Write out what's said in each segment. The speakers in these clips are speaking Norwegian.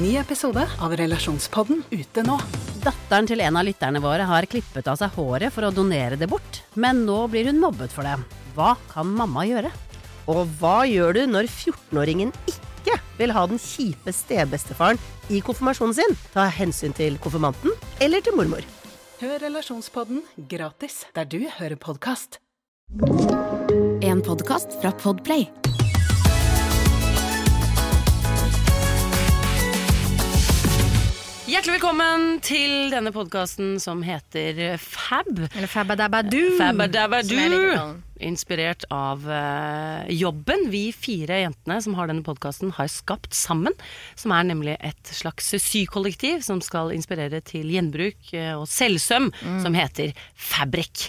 Ny episode av Relasjonspodden ute nå. Datteren til en av lytterne våre har klippet av seg håret for å donere det bort, men nå blir hun mobbet for det. Hva kan mamma gjøre? Og hva gjør du når 14-åringen ikke vil ha den kjipe stebestefaren i konfirmasjonen sin? Ta hensyn til konfirmanten eller til mormor. Hør Relasjonspodden gratis der du hører podkast. En podkast fra Podplay. Hjertelig velkommen til denne podkasten som heter Fab. Eller Fabadabadu. Den. Inspirert av uh, jobben vi fire jentene som har denne podkasten, har skapt sammen. Som er nemlig et slags sykollektiv som skal inspirere til gjenbruk eh, og selvsøm, som heter Fabrik.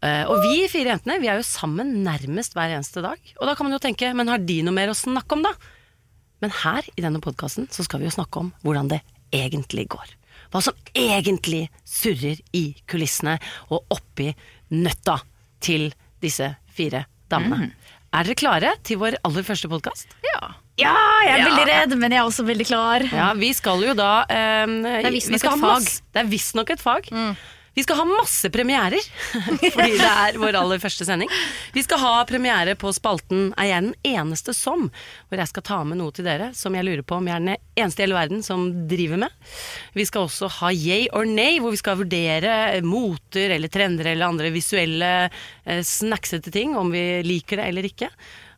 Eh, og vi fire jentene vi er jo sammen nærmest hver eneste dag. Og da kan man jo tenke, men har de noe mer å snakke om, da? Men her i denne podkasten så skal vi jo snakke om hvordan det egentlig går. Hva som egentlig surrer i kulissene og oppi nøtta til disse fire damene. Er dere klare til vår aller første podkast? Ja. ja, jeg er veldig redd, men jeg er også veldig klar. Ja, vi skal jo da um, Det er visstnok et fag. Det er visstnok et fag. Vi skal ha masse premierer, fordi det er vår aller første sending. Vi skal ha premiere på spalten Er jeg den eneste som? Hvor jeg skal ta med noe til dere som jeg lurer på om jeg er den eneste i hele verden som driver med. Vi skal også ha yay or nay, hvor vi skal vurdere moter eller trender eller andre visuelle eh, snacksete ting, om vi liker det eller ikke.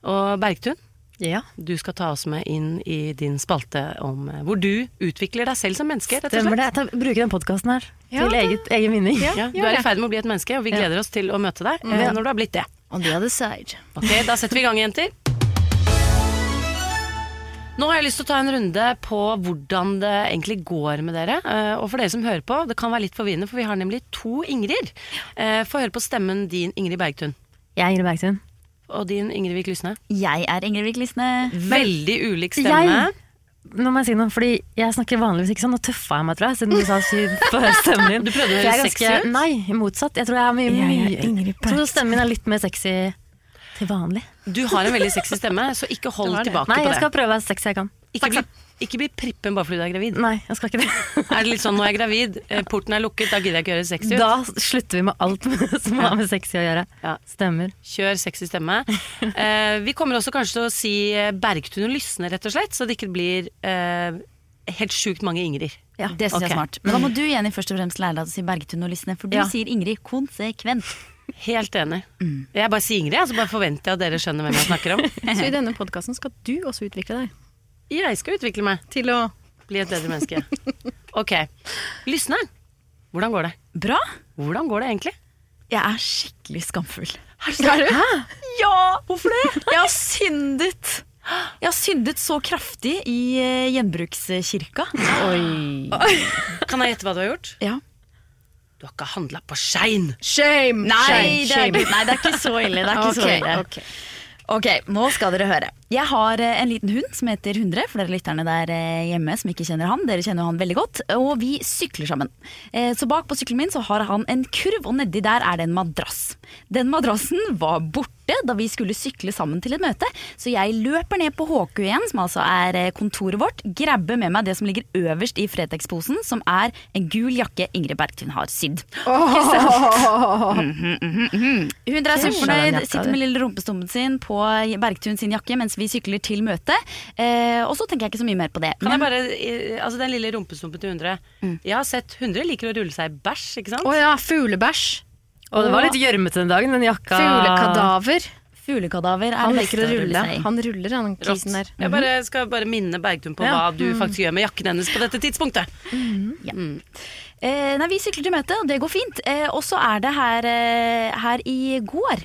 Og Bergtun, Ja. du skal ta oss med inn i din spalte om eh, hvor du utvikler deg selv som menneske. rett og Stemmer det. Jeg tar- bruker den podkasten her Ja, til eget, egen vinning. Ja, du er i ferd med å bli et menneske, og vi gleder oss til å møte deg eh, når du har blitt det. On the other side. Ok, Da setter vi i gang, jenter. Nå har jeg lyst til å ta en runde på hvordan det egentlig går med dere. Eh, Og for dere som hører på, det kan være litt forvirrende, for vi har nemlig to Ingrid. Eh, Få høre på stemmen din, Ingrid Bergtun. Jeg er Ingrid Bergtun. Og din, Ingrid Vik Lysne. Jeg er Ingrid Vik Lysne. Veldig ulik stemme. Jeg- Nå må jeg si noe, fordi jeg snakker vanligvis ikke sånn. Nå tøffa jeg meg, tror jeg, siden du sa stemmen din. Du prøvde å høre sexy ut? Nei, motsatt. Jeg tror jeg er mye, mye Jeg tror stemmen min er litt mer sexy til vanlig. Du har en veldig sexy stemme, så ikke hold tilbake på det. Nei, jeg skal prøve å være sexy jeg kan. Ikke bli, ikke bli prippen bare fordi du er gravid. Nei, jeg skal ikke det. Er det litt sånn 'nå er jeg gravid, eh, porten er lukket, da gidder jeg ikke gjøre sexy'? ut. Da slutter vi med alt som har med sexy å gjøre. Ja. Stemmer. Kjør sexy stemme. Eh, vi kommer også kanskje til å si eh, Bergtun og Lysne, rett og slett, så det ikke blir eh, helt sjukt mange Ingrid. Ja. Det syns jeg er smart. Men da må du Jenny, først og fremst lære deg å si Bergtun og Lysne, for du Ja. sier Ingrid konsekvent. Helt enig. Jeg bare sier Ingrid, så bare forventer jeg at dere skjønner hvem jeg snakker om. Så i denne podkasten skal du også utvikle deg Jeg skal utvikle meg til å bli et bedre menneske. Ok. Lysneren, hvordan går det? Bra. Hvordan går det egentlig? Jeg er skikkelig skamfull. Er du? Ja! Hvorfor det? Jeg har syndet. Jeg har syndet så kraftig i gjenbrukskirka. gjenbrukskirka. Kan jeg gjette hva du har gjort? Ja. Du har ikke handla på Skein! Shame! Nei, det er, nei, det er ikke så ille. Det er ikke så ille. Ok, nå skal dere høre. Jeg har eh, en liten hund som heter Hundre, for dere lytterne der eh, hjemme som ikke kjenner han. Dere kjenner han veldig godt, og vi sykler sammen. Eh, Så bak på sykkelen min så har han en kurv, og nedi der er det en madrass. Den madrassen var borte da vi skulle sykle sammen til et møte, så jeg løper ned på HQ1, som altså er kontoret vårt, grabber med meg det som ligger øverst i Fretex-posen, som er en gul jakke Ingrid Bergtun har sydd. Hun er superfornøyd, sitter med lille rumpestumpen sin på Bergtun sin jakke mens vi sykler til møtet. Eh, og så tenker jeg ikke så mye mer på det. Kan jeg bare, eh, altså Den lille rumpestumpen til 100. Jeg har sett 100 liker å rulle seg i bæsj, ikke sant? Å ja, fuglebæsj. Og det var litt gjørmete den dagen, den jakka. Fuglekadaver. fuglekadaver er Han liker å rulle. seg i. Han ruller, han kisen der. Jeg bare, skal bare minne Bergtun på Ja. hva du faktisk gjør med jakken hennes på dette tidspunktet. Eh, nei, vi sykler til møtet, og det går fint. Eh, og så er det her, eh, her i går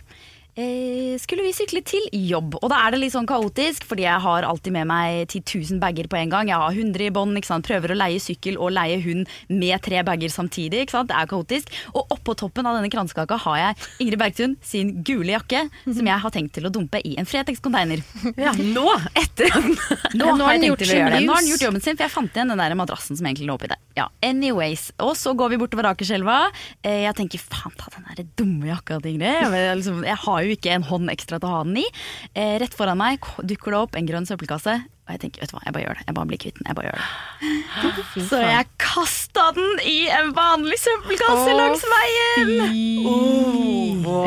eh, skulle vi sykle til jobb. Og da er det litt sånn kaotisk, fordi jeg har alltid med meg 10 000 bager på en gang. Jeg har 100 i bånd, prøver å leie sykkel og leie hund med tre bager samtidig. Ikke sant? Det er kaotisk. Og oppå toppen av denne kransekaka har jeg Ingrid Bergtun sin gule jakke, som jeg har tenkt til å dumpe i en Fretex-container. Ja, nå! Etter Nå, har jeg tenkt til å gjøre det. Nå har den gjort jobben sin, for jeg fant igjen den der madrassen som egentlig lå oppi det. Ja, anyways. Og så går vi bortover Akerselva. Eh, Jeg tenker faen ta den der dumme jakka til Ingrid. Jeg, liksom, jeg har jo ikke en hånd ekstra til å ha den i. Eh, Rett foran meg dukker det opp en grønn søppelkasse. Og jeg tenker, vet du hva, jeg bare gjør det. Jeg bare blir kvitt den. Jeg bare gjør det. Så jeg kasta den i en vanlig søppelkasse langs veien.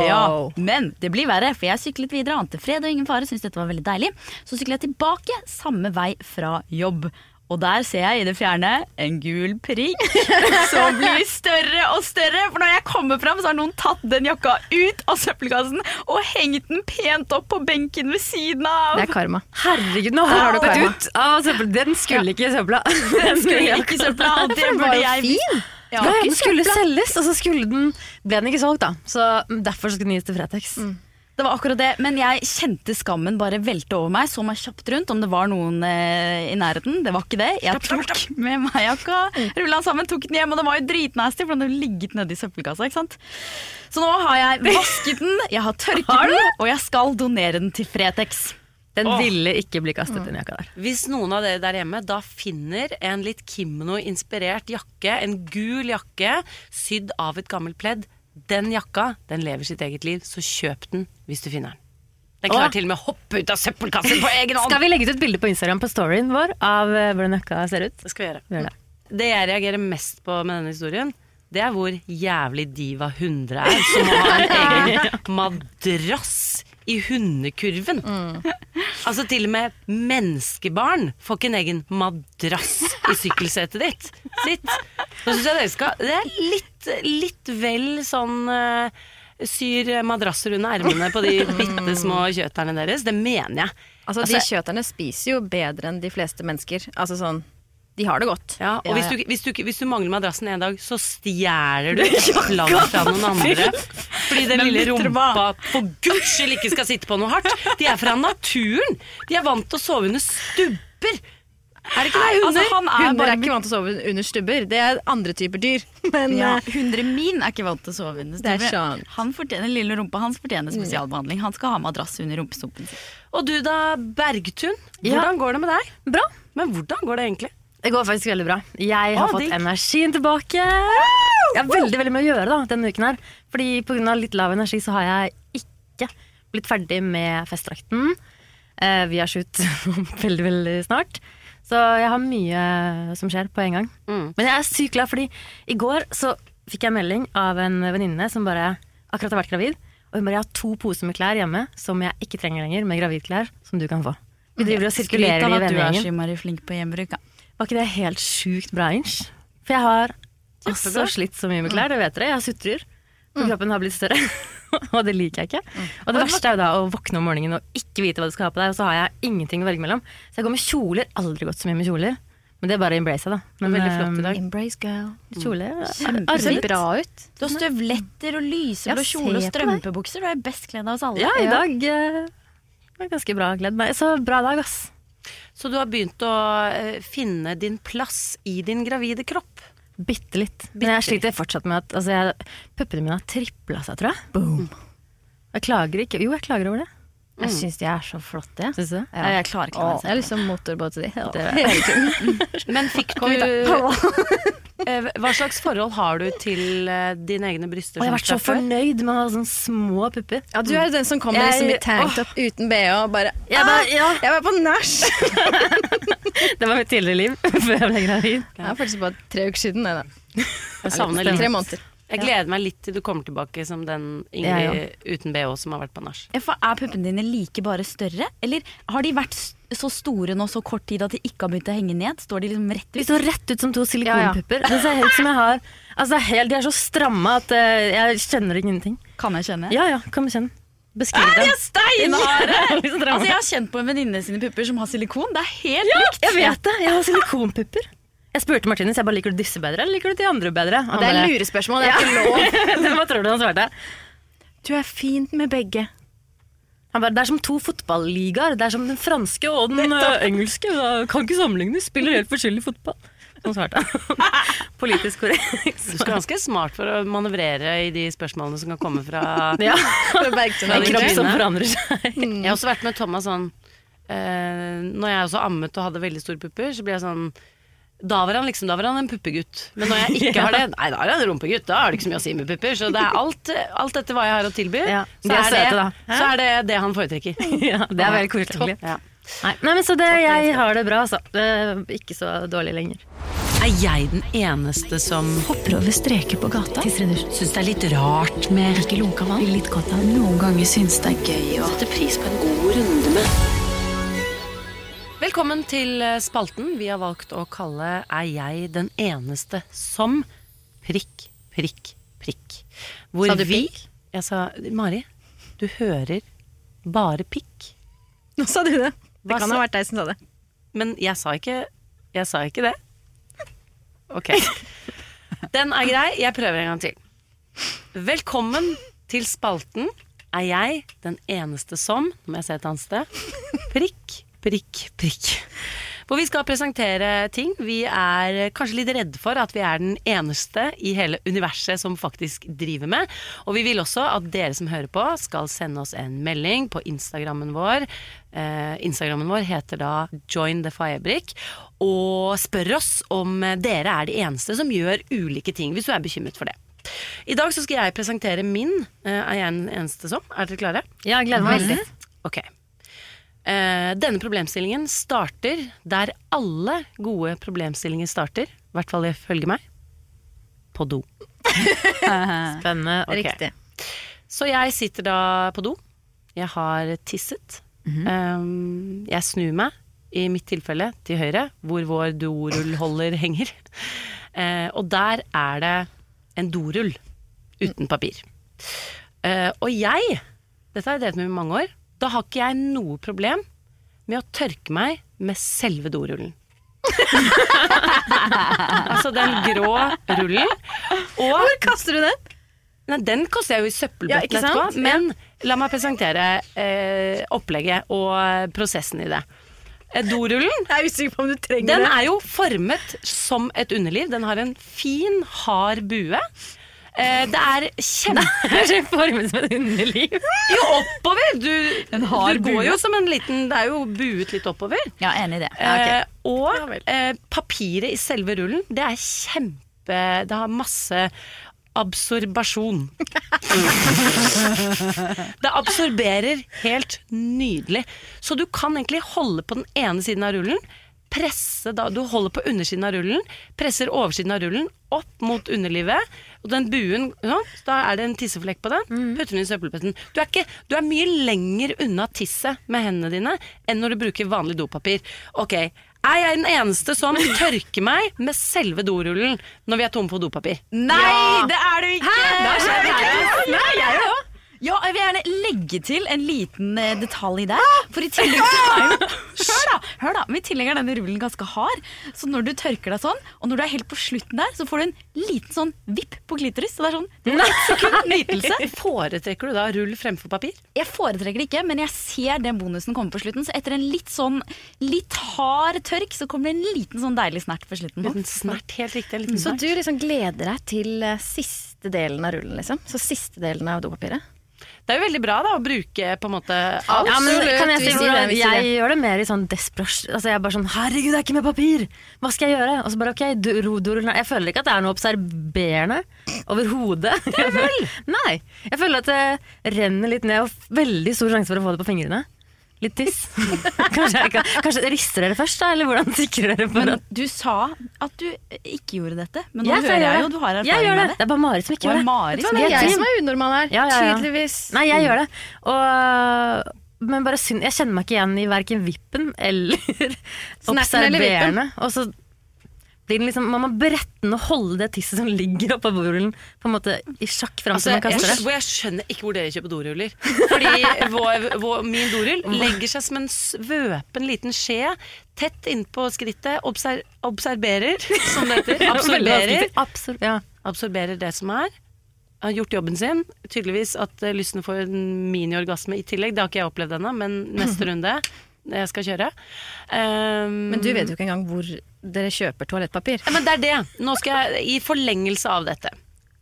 Ja, men det blir verre, for jeg syklet videre. Ante fred og ingen fare, syntes dette var veldig deilig. Så sykler jeg tilbake samme vei fra jobb. Og der ser jeg i det fjerne en gul prikk som blir større og større. For når jeg kommer fram, så har noen tatt den jakka ut av søppelkassen og hengt den pent opp på benken ved siden av. Det er karma. Herregud, nå har du karma. ut av søppel. Den skulle ikke i søpla. Den skulle ikke i søpla, og det var burde jeg fin. Ja, den skulle selges, og så skulle den, ble den ikke solgt, da. Så derfor skulle den gis til Fretex. Det var akkurat det, men jeg kjente skammen bare velte over meg. Så meg kjapt rundt om det var noen eh, i nærheten. Det var ikke det. Jeg tok med meg jakka, rulla den sammen, tok den hjem, og den var jo dritnasty, for den hadde ligget nedi søppelkassa. ikke sant? Så nå har jeg vasket den, jeg har tørket den, og jeg skal donere den til Fretex. Den ville ikke bli kastet, den jakka der. Hvis noen av dere der hjemme da finner en litt kimono-inspirert jakke, en gul jakke sydd av et gammelt pledd, den jakka den lever sitt eget liv, så kjøp den hvis du finner den. Den klarer Åh. til og med å hoppe ut av søppelkassen på egen hånd! Skal vi legge ut et bilde på Instagram på storyen vår av eh, hvordan jakka ser ut? Det skal vi gjøre. Vi gjør det. Det jeg reagerer mest på med denne historien, det er hvor jævlig diva hundre er, som har en egen madrass i hundekurven. Altså til og med menneskebarn får ikke en egen madrass i sykkelsetet ditt. Sitt. Nå syns jeg dere skal Det er litt, litt vel sånn uh, Syr madrasser under ermene på de bitte små kjøterne deres. Det mener jeg. Altså, de kjøterne spiser jo bedre enn de fleste mennesker. Altså sånn, de har det godt. Ja, og Ja, hvis, du, hvis, du, hvis du mangler madrassen en dag, så stjeler du plagg fra noen andre. Fordi den lille rumpa for guds skyld ikke skal sitte på noe hardt. De er fra naturen. De er vant til å sove under stubber. Er det ikke det, Altså, hunder? han er Hunder bare er ikke vant til å sove under stubber. Det er andre typer dyr. Men ja, eh, Hundre min er ikke vant til å sove under er stubber. Han fortjener lille rumpa, han fortjener spesialbehandling. Han skal ha madrass under rumpestumpen sin. Og du da, Bergtun. Ja. Hvordan går det med deg? Bra. Men hvordan går det egentlig? Det går faktisk veldig bra. Jeg har ah, fått energien tilbake. Jeg har veldig veldig mye å gjøre da, denne uken her. Fordi pga. litt lav energi så har jeg ikke blitt ferdig med festdrakten. Eh, vi har shoot veldig, veldig snart. Så jeg har mye som skjer på en gang. Mm. Men jeg er sykt glad, fordi i går så fikk jeg melding av en venninne som bare akkurat har vært gravid. Og hun bare 'Jeg har to poser med klær hjemme som jeg ikke trenger lenger, med gravidklær, som du kan få'. Vi driver og sirkulerer i vennegjengen. i av at du er så innmari flink på gjenbruk. da. Var ikke det helt sjukt bra, Inch? For jeg har også slitt så mye med klær, det vet dere. Jeg har sutrer. For kroppen har blitt større. og det liker jeg ikke. Og det verste er jo da å våkne om morgenen og ikke vite hva du skal ha på deg, og så har jeg ingenting å velge mellom. Så jeg går med kjoler. Aldri gått så mye med kjoler. Men det er bare embrace det, da. Men, Veldig flott i dag. embrace girl. eh, Kjole ser arvet. bra ut. Du har støvletter og lyseblå kjole og strømpebukser. Du er best kledd av oss alle. Ja, i dag eh, var jeg ganske bra kledd. Så bra dag, ass. Så du har begynt å eh, finne din plass i din gravide kropp. Bitte litt. Men jeg sliter fortsatt med at altså, jeg, puppene mine har tripla seg, tror jeg. Boom. Jeg klager ikke. Jo, jeg klager over det. Jeg syns de er så flotte. jeg. Syns du? Ja. Jeg klarer ikke å Jeg er liksom motorbåt til de. Det- Hele. Men fikk du Eh, Hva slags forhold har du til eh, dine egne bryster? Og jeg har vært så før? fornøyd med å ha sånne små pupper. Ja, du er jo den som kommer Jeg- liksom i tanktop uten BH og bare Jeg var, «Ah, ja. Jeg var på nach! Det var mitt tidligere liv før jeg ble gravid. Det er faktisk bare tre uker siden. det, da. Jeg savner Tre måneder. Jeg gleder meg litt til du kommer tilbake som den Ingrid uten BH som har vært på nach. Ja, Er puppene dine like bare større, eller har de vært så store nå så kort tid at de ikke har begynt å henge ned? Står de liksom rett De står rett ut som to silikonpupper. Det ser helt som jeg har Altså, helt, De er så stramme at uh, jeg kjenner ingenting. Kan jeg kjenne? Ja ja, kom kjenn. Beskriv De dem. er steinharde! Altså, jeg har kjent på en venninne sine pupper som har silikon. Det er helt likt. Jeg vet det. Jeg har silikonpupper. Jeg spurte Martinus jeg bare liker du disse bedre eller liker du de andre bedre. Og Det er bare, lurespørsmål. Det er ikke lov. Hva tror du han svarte? Du er fint med begge. Han bare, det er som to fotballigaer. Det er som den franske og den eh, engelske. Da kan ikke sammenlignes. Spiller helt forskjellig fotball. Sånn svarte han. Politisk korrekt. Du skal ganske smart for å manøvrere i de spørsmålene som kan komme fra Ja. En kropp som forandrer seg. Jeg har også vært med Thomas sånn eh, Når jeg også ammet og hadde veldig store pupper, så blir jeg sånn da var han liksom, da var han en puppegutt. Men når jeg ikke har det, nei da er han en rumpegutt. Da har det ikke så mye å si med pupper. Så det er alt, alt dette hva jeg har å tilby. Ja, så, er er det, så er det det han foretrekker. Ja, det er veldig koselig. Ja. Nei, nei, men så det, jeg har det bra, altså. Ikke så dårlig lenger. Er jeg den eneste som Hopper over streker på gata. syns det er litt rart med Ikke lunka vann. Litt godt av Noen ganger syns det er gøy å sette pris på en god runde med Velkommen til eh, spalten vi har valgt å kalle Er jeg den eneste som prikk, prikk, prikk. Hvor Sa du vi pikk? Jeg sa Mari, du hører bare pikk. Nå sa du det. Det Hva kan ha vært deg som sa det. Men jeg sa ikke Jeg sa ikke det. Ok. Den er grei. Jeg prøver en gang til. Velkommen til spalten Er jeg den eneste som Nå må jeg se et annet sted. Prikk, prikk, prikk. Hvor vi skal presentere ting vi er kanskje litt redde for at vi er den eneste i hele universet som faktisk driver med. Og vi vil også at dere som hører på, skal sende oss en melding på Instagrammen vår. Eh, Instagrammen vår heter da Join the Firebrick. Og spør oss om dere er de eneste som gjør ulike ting, hvis du er bekymret for det. I dag så skal jeg presentere min. Eh, er jeg den eneste som? Er dere klare? Ja, jeg gleder meg veldig. Ok. Eh, denne problemstillingen starter der alle gode problemstillinger starter. I hvert fall ifølge meg. På do. Spennende. Ok. Riktig. Så jeg sitter da på do. Jeg har tisset. um, jeg snur meg, i mitt tilfelle, til høyre, hvor vår dorullholder henger. Eh, og der er det en dorull uten papir. Eh, og jeg, dette har jeg drevet med i mange år, da har ikke jeg noe problem med å tørke meg med selve dorullen. altså den grå rullen. Og Hvor kaster du den? Nei, den kaster jeg jo i søppelbøtten ja, etterpå. Men la meg presentere eh, opplegget og prosessen i det. Eh, Dorullen Jeg er usikker på om du trenger den det. er jo formet som et underliv. Den har en fin, hard bue. Eh, det er kjempe... Som et underliv. Jo, oppover! Du, du går bue. jo som en liten Det er jo buet litt oppover. Ja, enig i det. Eh, og eh, papiret i selve rullen, det er kjempe Det har masse absorbasjon. det absorberer helt nydelig. Så du kan egentlig holde på den ene siden av rullen. Presse da, Du holder på undersiden av rullen, presser oversiden av rullen opp mot underlivet. Og den buen, sånn, da er det en tisseflekk på den. Putter den i søppelbøtten. Du er, du er mye lenger unna tisset med hendene dine enn når du bruker vanlig dopapir. Ok, er jeg den eneste som tørker meg med selve dorullen når vi er tomme for dopapir? Nei, det er du ikke! Hæ? Det det ikke. Nei, jeg òg. Ja, jeg vil gjerne legge til en liten eh, detalj der. For i tillegg så er jo Hør da! hør da, men I tillegg er denne rullen ganske hard. Så når du tørker deg sånn, og når du er helt på slutten der, så får du en liten sånn vipp på klitoris. Så det er sånn det var sekund nytelse. Foretrekker du da rull fremfor papir? Jeg foretrekker det ikke, men jeg ser den bonusen komme på slutten. Så etter en litt sånn litt hard tørk, så kommer det en liten sånn deilig snert på slutten. En snert, helt riktig. En liten Så snert. du liksom gleder deg til eh, siste delen av rullen, liksom? Så siste delen av dopapiret? Det er jo veldig bra da å bruke på en måte alt. Ja, men Absolutt, kan jeg si hvordan Jeg gjør det mer i sånn desperasjon. Altså jeg er bare sånn Herregud, det er ikke med papir! Hva skal jeg gjøre? Og så bare ok, du, ro, du, ro, Jeg føler ikke at det er noe observerende overhodet. Nei. Jeg føler at det renner litt ned, og veldig stor sjanse for å få det på fingrene. Litt tiss. kanskje, kan, kanskje rister dere først, da? Eller hvordan sikrer dere for det? at du sa at du ikke gjorde dette. Men nå ja, hører jeg jo du har erfaring det. med Det det. er bare Marit som ikke gjør det. Marit, Det er jeg som er unormal her. Ja, ja, ja. Tydeligvis. Nei, jeg gjør det. Og, men bare synd, jeg kjenner meg ikke igjen i verken vippen eller Snappen eller vippen? observerende. Og så den liksom, man må brette den og holde det tisset som ligger oppå borullen, på en måte i sjakk fram Altså, til man jeg, kaster det. hvor jeg skjønner ikke hvor dere kjøper doruller. Fordi vår, vår, min dorull legger seg som en svøpen liten skje tett innpå skrittet. Obser, observerer, som det heter. Absorberer, Absor ja. absorberer det som er. har gjort jobben sin. Tydeligvis at lysten får en miniorgasme i tillegg. Det har ikke jeg opplevd ennå, men neste runde jeg skal kjøre. Um, Men du vet jo ikke engang hvor dere kjøper toalettpapir. Ja, men det er det. Nå skal jeg i forlengelse av dette.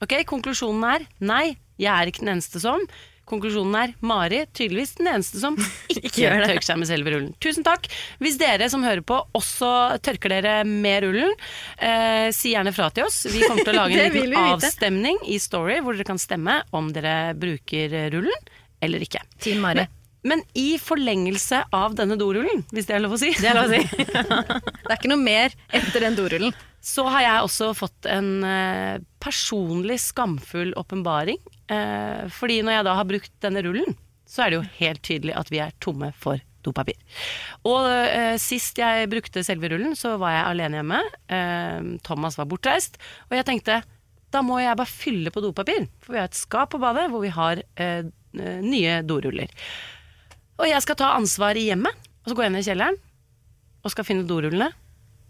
Ok, Konklusjonen er nei, jeg er ikke den eneste som. Konklusjonen er Mari tydeligvis den eneste som ikke ikke tørker seg med selve rullen. Tusen takk. Hvis dere som hører på også tørker dere med rullen, eh, si gjerne fra til oss. Vi kommer til å lage en liten avstemning i Story hvor dere kan stemme om dere bruker rullen eller ikke. Team Mari. Men, men i forlengelse av denne dorullen, hvis det er lov å si, Det er lov å si. Det er ikke noe mer etter den dorullen. så har jeg også fått en eh, personlig skamfull åpenbaring. Eh, fordi når jeg da har brukt denne rullen, så er det jo helt tydelig at vi er tomme for dopapir. Og eh, sist jeg brukte selve rullen, så var jeg alene hjemme. Thomas var bortreist. Og jeg tenkte da må jeg bare fylle på dopapir. For vi har et skap på badet hvor vi har nye doruller. Og jeg skal ta ansvar i hjemmet. Og så går jeg ned i kjelleren og skal finne dorullene.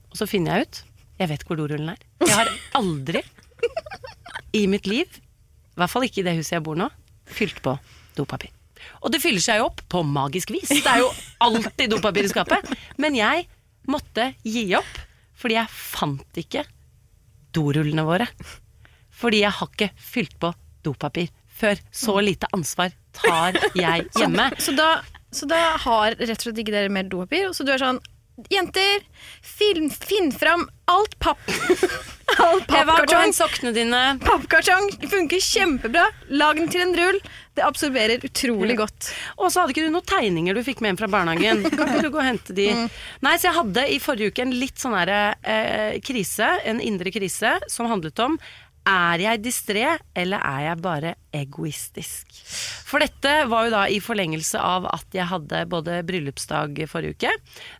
Og så finner jeg ut Jeg vet hvor dorullen er. Jeg har aldri i mitt liv, i hvert fall ikke i det huset jeg bor nå, fylt på dopapir. Og det fyller seg jo opp på magisk vis. Det er jo alltid dopapir i skapet. Men jeg måtte gi opp, fordi jeg fant ikke dorullene våre. Fordi jeg har ikke fylt på dopapir før. Så lite ansvar tar jeg hjemme. Så da, så da har rett og slett ikke dere mer dopapir, så du er sånn Jenter, film, finn fram alt papp. All pappkartong. sokkene dine. Pappkartong funker kjempebra. Lag den til en rull. Det absorberer utrolig godt. Og så hadde ikke du noen tegninger du fikk med hjem fra barnehagen. Kan ikke du gå og hente de? Nei, så jeg hadde i forrige uke en litt sånn her, eh, krise, en indre krise, som handlet om er jeg distré, eller er jeg bare egoistisk? For dette var jo da i forlengelse av at jeg hadde både bryllupsdag forrige uke.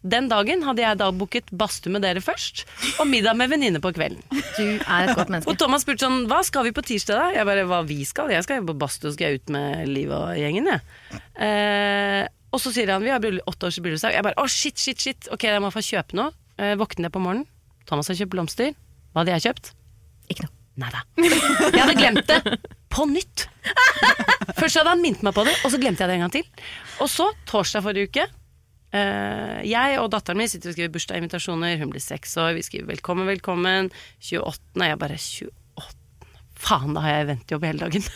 Den dagen hadde jeg da booket badstue med dere først, og middag med venninne på kvelden. Du er et godt menneske. Og Thomas spurte sånn, hva skal vi på tirsdag da? Jeg bare, hva vi skal? Jeg skal jo på badstue, skal jeg ut med Liv og gjengen, jeg. Eh, og så sier han, vi har åtte års bryllupsdag. Jeg bare, å shit, shit, shit. Ok, jeg må få kjøpe noe. Eh, våkner jeg på morgenen. Thomas har kjøpt blomster. Hva hadde jeg kjøpt? Ikke noe. Nei da. Jeg hadde glemt det på nytt. Først hadde han minnet meg på det, og så glemte jeg det en gang til. Og så, torsdag forrige uke Uh, Jeg og datteren min sitter og skriver bursdagsinvitasjoner. Hun blir seks år. Vi skriver 'velkommen, velkommen'. 28. Og jeg bare 28. Faen, da har jeg eventjobb hele dagen.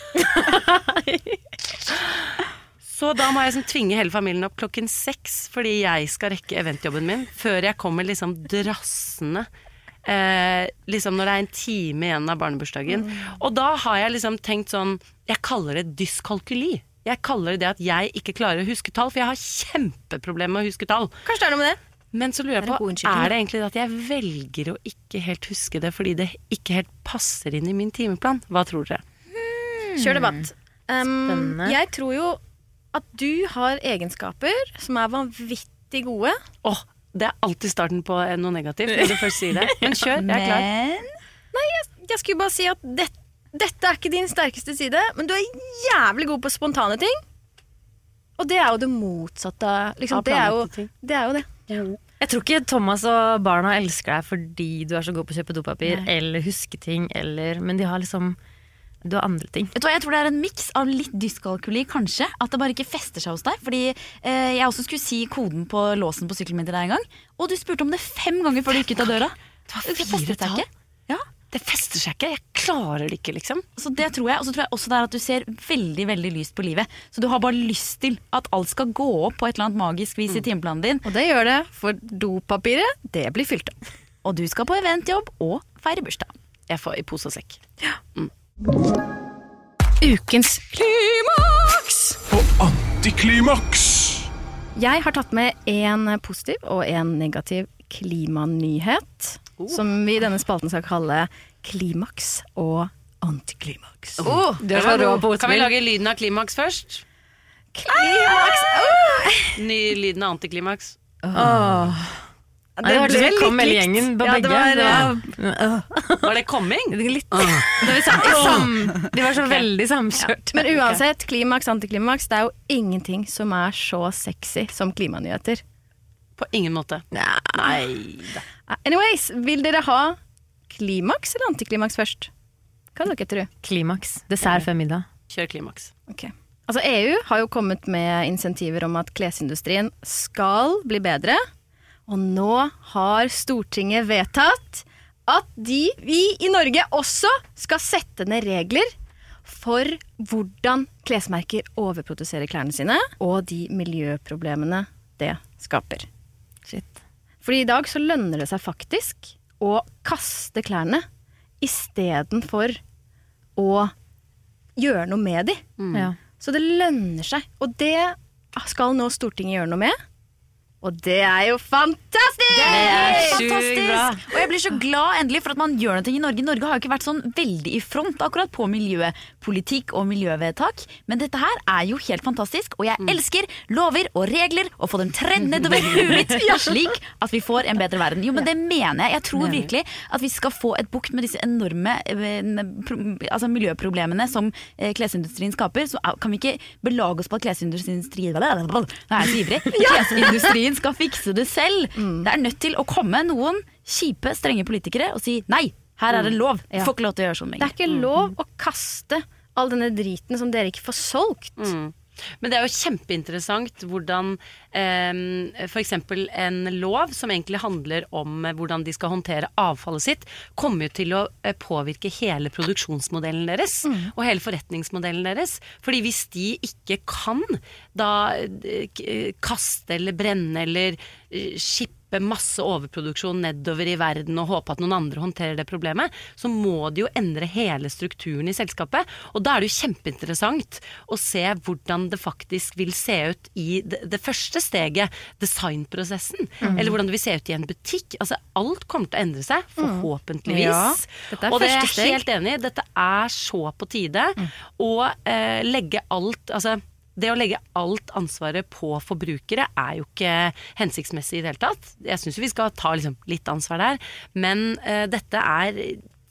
Så da må jeg liksom tvinge hele familien opp klokken seks fordi jeg skal rekke eventjobben min, før jeg kommer liksom drassende. Eh, liksom når det er en time igjen av barnebursdagen. Og da har jeg liksom tenkt sånn Jeg kaller det dyskalkuli. Jeg kaller det det at jeg ikke klarer å huske tall, for jeg har kjempeproblemer med å huske tall. Kanskje det er noe med det? Men så lurer jeg på, er det egentlig det at jeg velger å ikke helt huske det fordi det ikke helt passer inn i min timeplan? Hva tror dere? Kjør debatt. Um, Spennende. jeg tror jo at du har egenskaper som er vanvittig gode. Åh, det er alltid starten på eh, noe negativt når du først sier det. Men kjør, jeg er klar. Men Jeg skulle bare si at det, dette er ikke din sterkeste side, men du er jævlig god på spontane ting. Og det er jo det motsatte. Liksom. Av Det, er jo, planlagte ting. det er jo det. Jeg tror ikke Thomas og barna elsker deg fordi du er så god på å kjøpe dopapir eller huske ting, eller, men de har liksom Du har andre ting. Vet du hva, Jeg tror det er en miks av litt dyskalkuli, kanskje. At det bare ikke fester seg hos deg. Fordi eh, jeg også skulle si koden på låsen på sykkelen min til deg en gang. Og du spurte om det fem ganger før du gikk ut av døra. Det var Det fire tall. Ja, Det fester seg ikke. Jeg klarer det ikke, liksom. så det tror jeg. Og så tror jeg også det er at du ser veldig veldig lyst på livet. Så du har bare lyst til at alt skal gå opp på et eller annet magisk vis i timeplanen din. Og det gjør det, for dopapiret, det blir fylt opp. Og du skal på eventjobb og feire bursdag. Jeg får i pose og sekk. Ukens klimaks! Og antiklimaks! Jeg har tatt med en positiv og en negativ klimanyhet. Som vi i denne spalten skal kalle klimaks og antiklimaks. Oh, rå Kan vi lage lyden av klimaks først? Klimaks! Ny lyden av antiklimaks. Nei, det hørtes ut som kom hele gjengen på Ja, det begge. var, Det ja. var- Var det coming? Litt. Det var sam, sam, de var så veldig samkjørt. Men uansett, klimaks, antiklimaks, det er jo ingenting som er så sexy som klimanyheter. På ingen måte. Nei da. Anyways, vil dere ha klimaks eller antiklimaks først? Hva dere tror Klimaks. Dessert før middag. Kjør klimaks. Okay. Altså EU har jo kommet med insentiver om at klesindustrien skal bli bedre. Og nå har Stortinget vedtatt at de, vi i Norge også skal sette ned regler for hvordan klesmerker overproduserer klærne sine, og de miljøproblemene det skaper. Shit. Fordi i dag så lønner det seg faktisk å kaste klærne istedenfor å gjøre noe med de. Ja. Så det lønner seg. Og det skal nå Stortinget gjøre noe med. Og det er jo fantastisk! Det er fantastisk! bra. Og jeg blir så glad endelig for at man gjør noe i Norge. Norge har jo ikke vært sånn veldig i front akkurat på miljøpolitikk og miljøvedtak. Men dette her er jo helt fantastisk, og jeg elsker lover og regler og få dem tredd nedover huet mitt slik at vi får en bedre verden. Jo, men det mener jeg. Jeg tror virkelig at vi skal få et bukt med disse enorme eh, altså miljøproblemene som eh, klesindustrien skaper. Så er- kan vi ikke belage oss på at klesindustrien Nå er jeg så ivrig. Klesindustrien skal fikse det selv. Det er nødt til å komme noen kjipe, strenge politikere og si nei, her er det lov. Du får ikke lov til å gjøre sånn Det er ikke lov å kaste all denne driten som dere ikke får solgt. Men det er jo kjempeinteressant hvordan eh, f.eks. en lov som egentlig handler om hvordan de skal håndtere avfallet sitt, kommer jo til å eh, påvirke hele produksjonsmodellen deres og hele forretningsmodellen deres. Fordi hvis de ikke kan da eh, kaste eller brenne eller eh, skippe masse overproduksjon nedover i verden og håpe at noen andre håndterer det problemet, så må de jo endre hele strukturen i selskapet. Og da er det jo kjempeinteressant å se hvordan det faktisk vil se ut i det, det første steget, designprosessen. Eller hvordan det vil se ut i en butikk. Altså alt kommer til å endre seg, forhåpentligvis. Ja, dette er og det er jeg helt enig i. Dette er så på tide å eh, legge alt Altså det å legge alt ansvaret på forbrukere er jo ikke hensiktsmessig i det hele tatt. Jeg syns vi skal ta liksom, litt ansvar der, men uh, dette er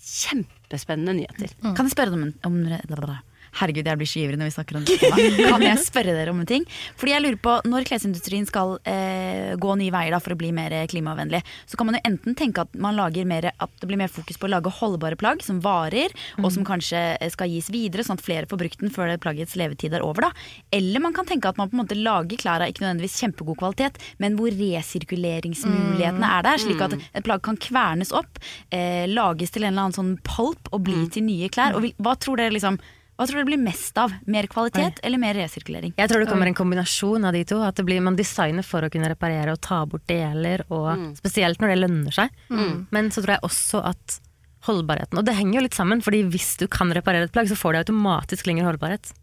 kjempespennende nyheter. Kan jeg spørre deg om en om Herregud, jeg blir så ivrig når vi snakker om det. Kan jeg spørre dere om en ting? Fordi jeg lurer på, Når klesindustrien skal eh, gå nye veier da, for å bli mer klimavennlig, så kan man jo enten tenke at man lager mer, at det blir mer fokus på å lage holdbare plagg som varer, og som kanskje eh, skal gis videre, sånn at flere får brukt den før plaggets levetid er over. da. Eller man kan tenke at man på en måte lager klær av ikke nødvendigvis kjempegod kvalitet, men hvor resirkuleringsmulighetene er der, slik at et plagg kan kvernes opp, eh, lages til en eller annen sånn pulp og bli til nye klær. Og vil, hva tror dere liksom hva tror du det blir mest av? Mer kvalitet eller mer resirkulering? Jeg tror det kommer en kombinasjon av de to. At det blir, man designer for å kunne reparere og ta bort deler, og spesielt når det lønner seg. Men så tror jeg også at holdbarheten Og det henger jo litt sammen, fordi hvis du kan reparere et plagg, så får det automatisk lengre holdbarhet.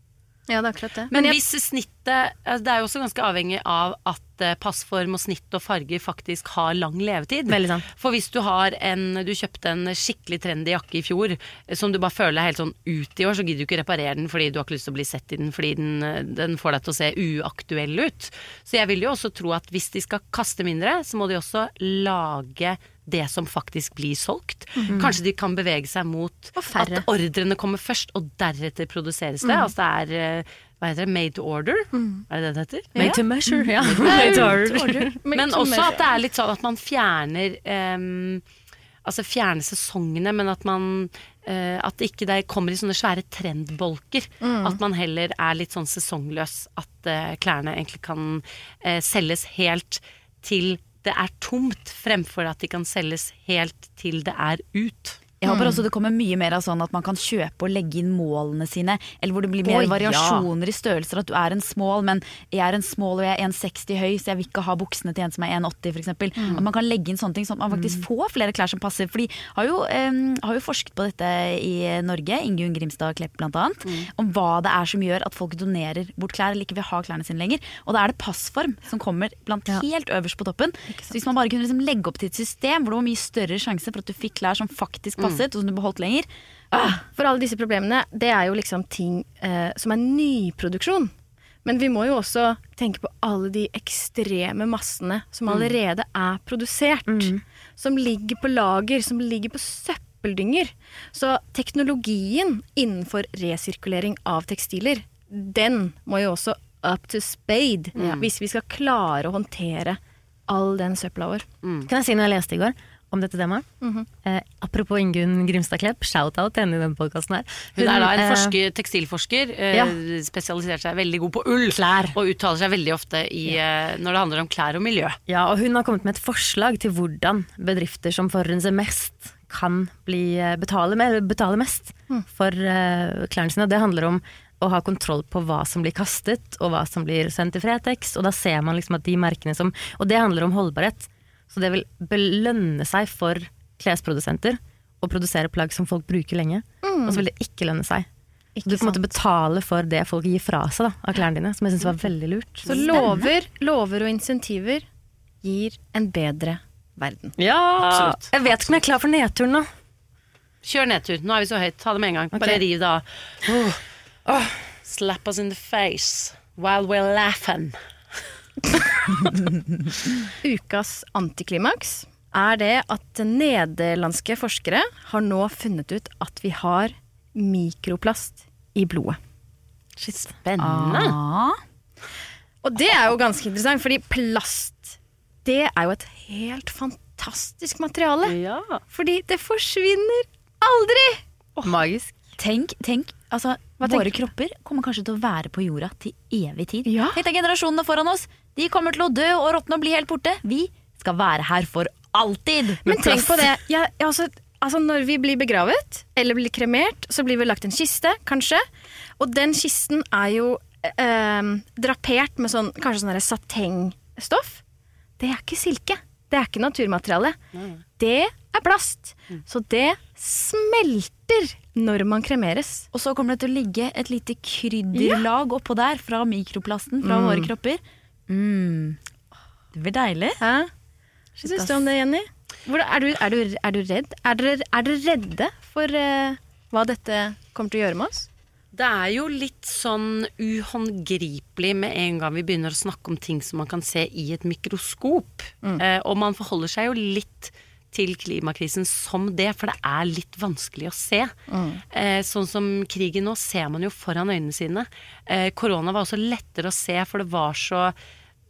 Ja, det er akkurat det. Men jeg- hvis snittet altså Det er jo også ganske avhengig av at eh, passform og snitt og farger faktisk har lang levetid. Sant. For hvis du har en Du kjøpte en skikkelig trendy jakke i fjor eh, som du bare føler er helt sånn ut i år, så gidder du ikke reparere den fordi du har ikke lyst til å bli sett i den fordi den, eh, den får deg til å se uaktuell ut. Så jeg vil jo også tro at hvis de skal kaste mindre, så må de også lage det som faktisk blir solgt. Kanskje de kan bevege seg mot at ordrene kommer først, og deretter produseres det. Altså det er hva heter det, made to order? Er det det det heter? Made to measure, ja. Made to order. Men også at det er litt sånn at man fjerner um, Altså fjerne sesongene, men at man uh, At det ikke det kommer i sånne svære trendbolker. At man heller er litt sånn sesongløs. At uh, klærne egentlig kan uh, selges helt til det er tomt, fremfor at de kan selges helt til det er ut. Jeg håper også det kommer mye mer av sånn at man kan kjøpe og legge inn målene sine. Eller hvor det blir mer ja. variasjoner i størrelser. At du er en small, men jeg er en small og jeg er 1,60 høy, så jeg vil ikke ha buksene til en som er 1,80 f.eks. At man kan legge inn sånne ting, sånn at man faktisk får flere klær som passer. For de har jo, em, har jo forsket på dette i Norge, Ingunn Grimstad Klepp bl.a., om hva det er som gjør at folk donerer bort klær eller ikke vil ha klærne sine lenger. Og da er det passform som kommer blant helt øverst på toppen. Så hvis man bare kunne liksom legge opp til et system hvor det var mye større sjanse for at du fikk klær som faktisk passet, og som du beholdt lenger, For alle disse problemene, det er jo liksom ting eh, som er nyproduksjon. Men vi må jo også tenke på alle de ekstreme massene som allerede er produsert. Som ligger på lager, som ligger på søppeldynger. Så teknologien innenfor resirkulering av tekstiler, den må jo også up to spade. Hvis vi skal klare å håndtere all den søpla vår. Kan jeg si noe jeg leste i går? Om dette temaet. eh, apropos Ingunn Grimstad Klepp, shout-out til henne i denne podkasten her. Hun er da en eh, forsker, tekstilforsker, eh, Ja. spesialisert seg veldig god på ull. Og uttaler seg veldig ofte i, eh, når det handler om klær og miljø. Ja, og hun har kommet med et forslag til hvordan bedrifter som forurenser mest, kan bli, eh, betale, med, betale mest for uh, klærne sine. Det handler om å ha kontroll på hva som blir kastet, og hva som blir sendt til Fretex. Og da ser man liksom at de merkene som Og det handler om holdbarhet. Så det vil belønne seg for klesprodusenter å produsere plagg som folk bruker lenge. Og så vil det ikke lønne seg. du på en måte betaler for det folk gir fra seg da, av klærne dine, som jeg syns var veldig lurt. Så lover, lover og insentiver gir en bedre verden. Ja! Jeg vet ikke om jeg er klar for nedturen nå. Kjør nedtur. Nå er vi så høyt. Ta det med en gang. Okay. Bare riv det av. Oh. Oh. Slap us in the face while we're laughing. Ukas antiklimaks er det at nederlandske forskere har nå funnet ut at vi har mikroplast i blodet. Spennende. Ah. Og det er jo ganske interessant, fordi plast det er jo et helt fantastisk materiale. Fordi det forsvinner aldri! Magisk. Tenk, tenk altså, Hva Våre tenker kropper kommer kanskje til å være på jorda til evig tid. Tenk deg generasjonene foran oss. De kommer til å dø og råtne og bli helt borte. Vi skal være her for alltid. Men tenk på det. Jeg, jeg også, altså når vi blir begravet, eller blir kremert, så blir vi lagt en kiste, kanskje. Og den kisten er jo eh, drapert med sånn, kanskje sånn satengstoff. Det er ikke silke. Det er ikke naturmateriale. Det er plast. Så det smelter når man kremeres. Og så kommer det til å ligge et lite krydderlag oppå der fra mikroplasten fra Mm. våre kropper. Mm. Det blir deilig. Hæ? Hva syns du om det, Jenny? Hvor, er, du, er, du, er du redd? Er dere, er dere redde for uh, hva dette kommer til å gjøre med oss? Det er jo litt sånn uhåndgripelig med en gang vi begynner å snakke om ting som man kan se i et mikroskop. Eh, og man forholder seg jo litt til klimakrisen som det, for det er litt vanskelig å se. Eh, sånn som krigen nå ser man jo foran øynene sine. Eh, korona var også lettere å se, for det var så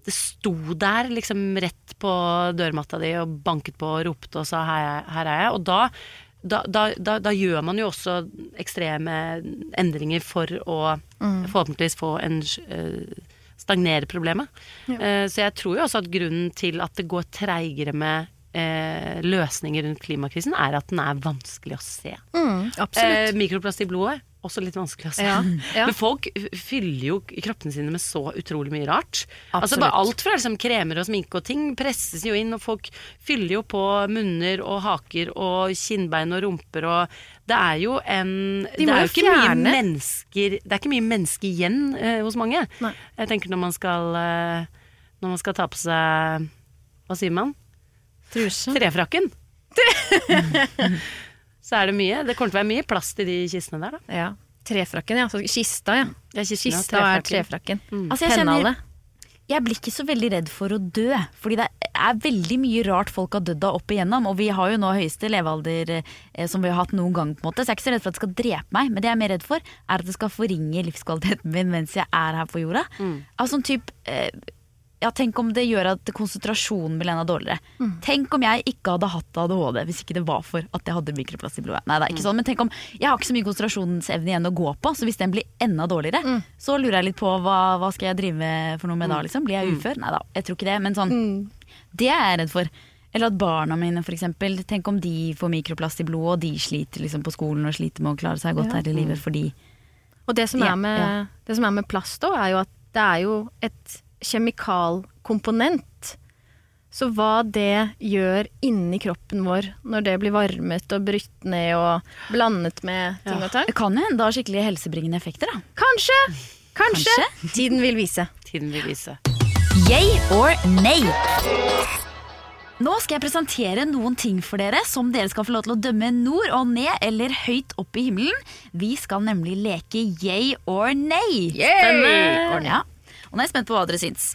det sto der liksom rett på dørmatta di og banket på og ropte og sa her, her er jeg. Og da, da, da, da, gjør man jo også ekstreme endringer for å Mm. forhåpentligvis få en uh, stagnere problemet. Ja. Uh, så jeg tror jo også at grunnen til at det går treigere med uh, løsninger rundt klimakrisen, er at den er vanskelig å se. Mm, absolutt. Mikroplast i blodet, også litt vanskelig å se. Ja, ja. Men folk fyller jo kroppene sine med så utrolig mye rart. Altså bare Alt fra liksom kremer og sminke og ting presses jo inn, og folk fyller jo på munner og haker og kinnbein og rumper og Det er jo en De Det er jo ikke mye mennesker Det er ikke mye mennesker igjen eh, hos mange. Nei. Jeg tenker når man skal eh, Når man skal ta på seg Hva sier man? Truse. Trefrakken. Så er det mye. Det kommer til å være mye plass til de kistene der, da. Ja. Trefrakken, ja. Så kista, ja. Ja, kisten, ja, Kista er trefrakken. Altså, jeg kjenner- Jeg blir ikke så veldig redd for å dø, fordi det er veldig mye rart folk har dødd av opp igjennom. Og vi har jo nå høyeste levealder eh, som vi har hatt noen gang, på en måte. Så jeg er ikke så redd for at det skal drepe meg, men det jeg er mer redd for, er at det skal forringe livskvaliteten min mens jeg er her på jorda. Altså sånn typ eh, ja, Tenk om det gjør at konsentrasjonen blir enda dårligere. Tenk om jeg ikke hadde hatt ADHD hvis ikke det var for at jeg hadde mikroplast i blodet. Nei, det er ikke sånn, men tenk om Jeg har ikke så mye konsentrasjonsevne igjen å gå på, så hvis den blir enda dårligere, så lurer jeg litt på hva, hva skal jeg drive for noe med da, liksom? Blir jeg ufør? Nei da, jeg tror ikke det, men sånn Det er jeg redd for. Eller at barna mine, eksempel. Tenk om de får mikroplast i blodet, og de sliter liksom på skolen og sliter med å klare seg godt Ja. her i livet fordi Og det som, er med, ja. det som er med plast òg, er jo at det er jo et kjemikalkomponent. Så hva det gjør inni kroppen vår når det blir varmet og brutt ned og blandet med ting og tang Det kan jo hende det har skikkelig helsebringende effekter, da. Kanskje! Kanskje! Kanskje? Tiden vil vise. Tiden vil vise. Yay or nay? Nå skal jeg presentere noen ting for dere som dere skal få lov til å dømme nord og ned eller høyt opp i himmelen. Vi skal nemlig leke yay or nay. Spennende. Ja. Og nå er jeg spent på hva dere syns.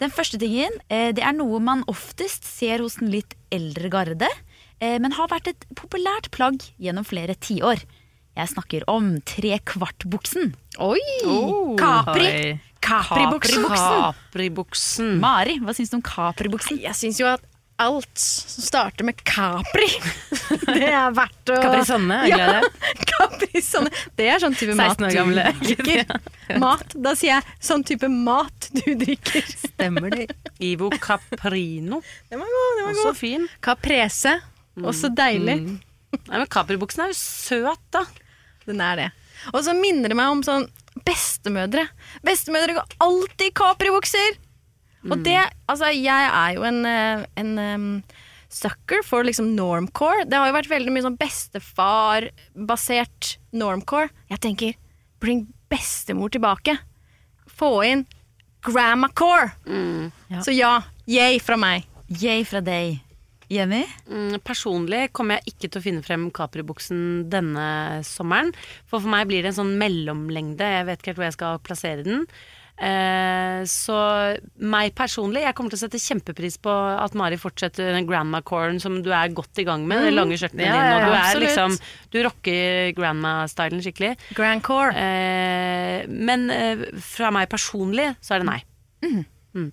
Den første tingen eh, det er noe man oftest ser hos den litt eldre garde, eh, men har vært et populært plagg gjennom flere tiår. Jeg snakker om trekvartbuksen. Oi! Capri. Oi. Capri-buksen. Capri-buksen. Mari, hva syns du om Capri-buksen? Jeg syns jo at alt som starter med Capri. Det er verdt å Caprisonne, er Ja, Capri Caprisonne. Det er sånn type mat 16 år gamle. du drikker. Mat. Da sier jeg sånn type mat du drikker. Stemmer det. Ivo Caprino. Den var god. den var Også god. fin. Caprese. Også deilig. Nei, men Capri-buksen er jo søt, da. Den er det. Og så minner det meg om sånn bestemødre. Bestemødre går alltid i Capri-bukser! Og det Altså, jeg er jo en, eh, en um, sucker for liksom normcore. Det har jo vært veldig mye sånn bestefar-basert normcore. Jeg tenker bring bestemor tilbake. Få inn grandma-core. Så ja, yay fra meg. Yay fra deg. Jenny? Mm, personlig kommer jeg ikke til å finne frem Capri-buksen denne sommeren. For for meg blir det en sånn mellomlengde. Jeg vet ikke helt hvor jeg skal plassere den. Eh, så meg personlig, jeg kommer til å sette kjempepris på at Mari fortsetter den grandma-coren som du er godt i gang med. De lange skjørtene Ja, dine. Og ja, du er liksom Du rocker grandma-stylen skikkelig. Grand core. Eh, men eh, fra meg personlig så er det nei. Mm. Mm.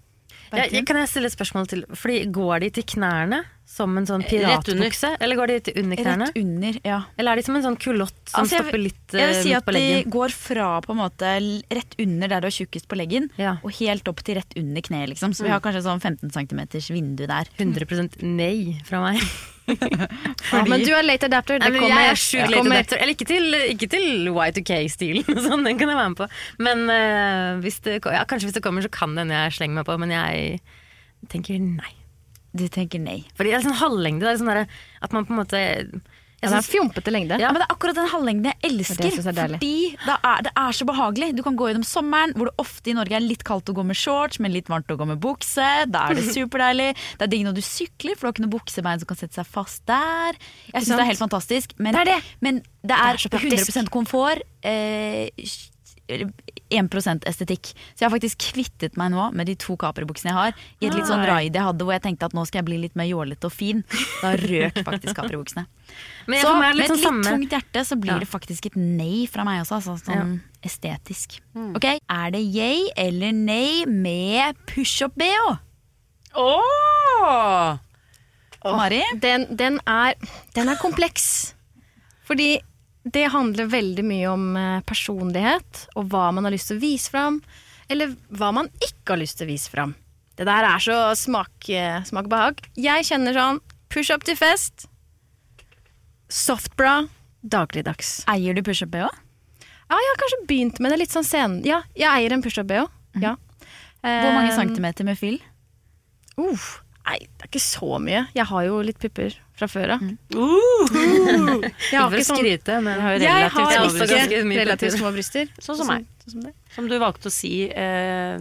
Ja, kan jeg stille et spørsmål til? Fordi Går de til knærne som en sånn piratbukse? Eller går de til under knærne? Rett under, ja. Eller er de som en sånn kulott som Altså, stopper litt Jeg vil eh, si at på de går fra på en måte rett under der du er tjukkest på leggen, Ja. og helt opp til rett under kneet, liksom. Så vi har kanskje sånn 15 cm vindu der. 100 nei fra meg. Ja, men du er late adapter. Det kommer. jeg er sjukt late adapter. Eller ikke til, ikke til Y2K-stilen, sånn, den kan jeg være med på. Men eh, hvis det, ja, kanskje hvis det kommer, så kan det hende jeg slenger meg på, men jeg tenker nei. Du tenker nei. Fordi det er sånn halvlengde. Det er sånn der, at man på en måte jeg Ja, synes- fjompete lengde. Ja, men det er akkurat den halvlengden jeg elsker. Det jeg er fordi det er, det er så behagelig. Du kan gå gjennom sommeren, hvor det ofte i Norge er litt kaldt å gå med shorts, men litt varmt å gå med bukse. Da er det superdeilig. Det er digg når du sykler, for du har ikke noe buksebein som kan sette seg fast der. Jeg syns det er helt fantastisk. Men Det er det. men det er, Det er så 100% komfort. Eh, 1% estetikk. Så jeg har faktisk kvittet meg nå med de to Capri-buksene jeg har. I et litt sånn raid jeg hadde hvor jeg tenkte at nå skal jeg bli litt mer jålete og fin. Da røk faktisk Capri-buksene. Men Så med et litt litt sånn samme tungt hjerte så blir Ja. det faktisk et nei fra meg også, altså, sånn estetisk. Ok, Er det yay eller nei med pushup-bh? Åh! Mari? Den, den, er, den er kompleks. Fordi det handler veldig mye om eh, personlighet, og hva man har lyst til å vise fram, eller hva man ikke har lyst til å vise fram. Det der er så smak, eh, smak behag. Jeg kjenner sånn push up til fest, softbra, dagligdags. Eier du pushup-bh? Ja, jeg har kanskje begynt med det litt sånn sen. Ja, jeg eier en push up-bh. Ja. Hvor mange Eh, centimeter med fyll? Uh, nei, det er ikke så mye. Jeg har jo litt pupper fra før av. Uh, Jeg har Ikke sånn skryte, men har jo Jeg relativt har bryster. relativt små bryster. Sånn som meg. Sånn som. Som du valgte å si eh,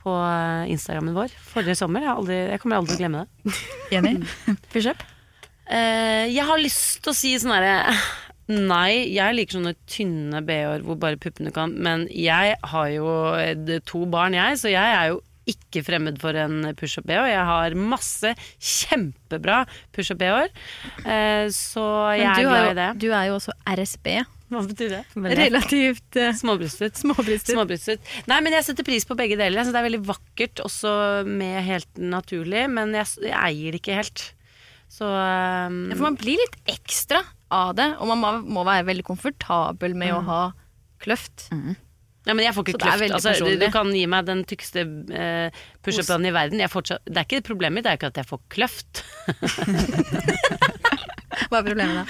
på Instagrammen vår forrige sommer. Jeg, aldri, jeg kommer aldri til å glemme det. Jenny? Pushup? Eh, jeg har lyst til å si sånn herre Nei, jeg liker sånne tynne BH-er hvor bare puppene kan, men jeg har jo eh, to barn, jeg, så jeg er jo ikke fremmed for en pushup-BH. Jeg har masse kjempebra pushup-BH-er, eh, så jeg er du, glad i det. du er jo også RSB. Hva betyr det? Relativt uh, Småbrystet. småbrystet. Småbrystet. Nei, men jeg setter pris på begge deler. Så det er veldig vakkert også med helt naturlig, men jeg, jeg eier det ikke helt. Så um, Ja, for man blir litt ekstra av det, og man må, må være veldig komfortabel med å ha kløft. Ja, men jeg får ikke er kløft. Altså, du, du kan gi meg den tykkeste uh, pushupen i verden. Jeg fortsatt, det er ikke problemet mitt, det er ikke at jeg får kløft. Hva er problemet da?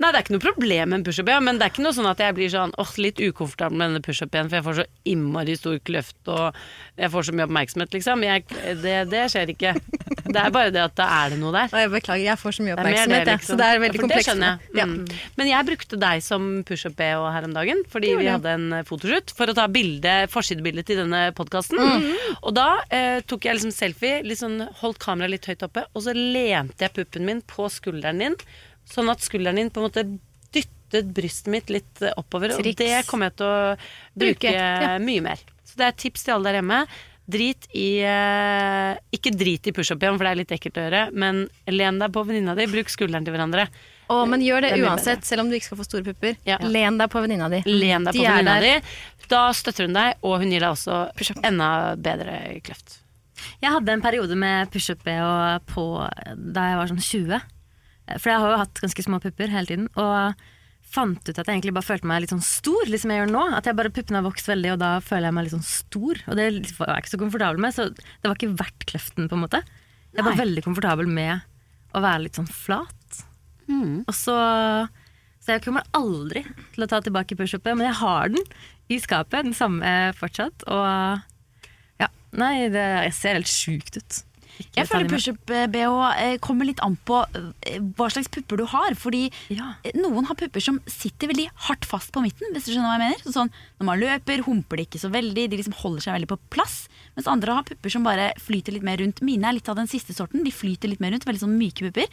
Nei, det er ikke noe problem med en pushup, ja, men det er ikke noe sånn at jeg blir sånn åh, litt ukomfortabel med denne pushupen, for jeg får så innmari stor kløft og jeg får så mye oppmerksomhet, liksom. Jeg, det, det skjer ikke. Det er bare det at da er det noe der. Å, jeg beklager, jeg får så mye er oppmerksomhet, det, liksom. så det er veldig Ja, komplekst. Skjønner. Ja. Mm. Men jeg brukte deg som pushup-BH her om dagen, fordi vi hadde en eh, fotoshoot for å ta bilde, forsidebilde til denne podkasten. Mm. Og da eh, tok jeg liksom selfie, sånn, holdt kameraet litt høyt oppe, og så lente jeg puppen min på skulderen din, sånn at skulderen din på en måte dyttet brystet mitt litt oppover. oppover. Og det kommer jeg til å bruke Bruke, ja. mye mer. Så det er et tips til alle der hjemme. Drit i eh, Ikke drit i pushup igjen, for det er litt ekkelt å gjøre, men len deg på venninna di, bruk skulderen til hverandre. Å, men gjør det Det uansett, selv om du ikke skal få store pupper. Ja. Len deg på venninna di. Len deg De på venninna di. Da støtter hun deg, og hun gir deg også enda bedre kløft. Jeg hadde en periode med pushup-BH på da jeg var sånn 20. For jeg har jo hatt ganske små pupper hele tiden. Og fant ut at jeg egentlig bare følte meg litt sånn stor, litt som jeg gjør nå. At jeg bare puppene har vokst veldig, og da føler jeg meg litt sånn stor. Og det var jeg ikke så komfortabel med, så det var ikke verdt kløften, på en måte. Jeg var Nei. veldig komfortabel med å være litt sånn flat. Og så Så jeg kommer aldri til å ta tilbake pushupet, men jeg har den i skapet, den samme fortsatt. Og ja, nei, det, jeg ser helt sjukt ut. Ikke Jeg føler pushup-BH eh, kommer litt an på eh, hva slags pupper du har. Fordi Ja. eh, noen har pupper som sitter veldig hardt fast på midten. Hvis du skjønner hva jeg mener Så Sånn, Når man løper, humper de ikke så veldig. De liksom holder seg veldig på plass. Mens andre har pupper som bare flyter litt mer rundt. Mine er litt av den siste sorten. De flyter litt mer rundt. Veldig sånn myke pupper.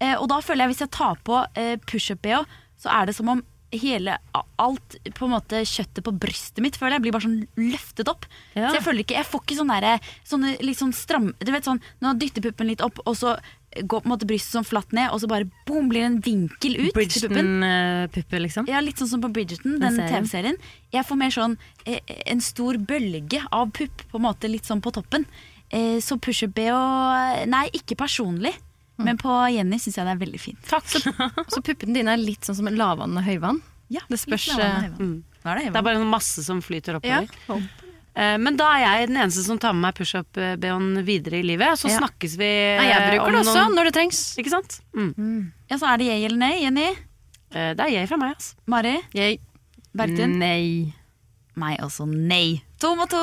Eh, og da føler jeg hvis jeg tar på eh, pushup-BH, så er det som om hele alt på en måte kjøttet på brystet mitt føler jeg blir bare sånn løftet opp. Ja. Så jeg føler ikke, jeg får ikke sånn derre sånne litt sånn stram Du vet sånn når man dytter puppen litt opp, og så går på en måte brystet sånn flatt ned, og så bare boom, blir det en vinkel ut til puppen. Bridgerton-puppe, liksom. Ja, litt sånn som på Bridgerton, Den den serien. TV-serien. Jeg får mer sånn eh, en stor bølge av pupp, på en måte litt sånn på toppen. Eh, så pushup-BH Nei, ikke personlig. Men på Jenny syns jeg det er veldig fint. Takk. Så, så puppene dine er litt sånn som lavvann og høyvann? Ja, Det spørs, litt lavvann og høyvann. Mm. er det Det er bare masse som flyter oppover. Ja. Men da er jeg den eneste som tar med meg pushup-BH-en videre i livet. Så Ja. snakkes vi Nei, jeg eh, bruker det også noen- når det trengs. Ikke sant? Mm. Ja, så er det jeg eller nei, Jenny? Eh, Det er jeg fra meg, altså. Mari? Jeg. Bertun? Nei. Meg også nei. To mot to.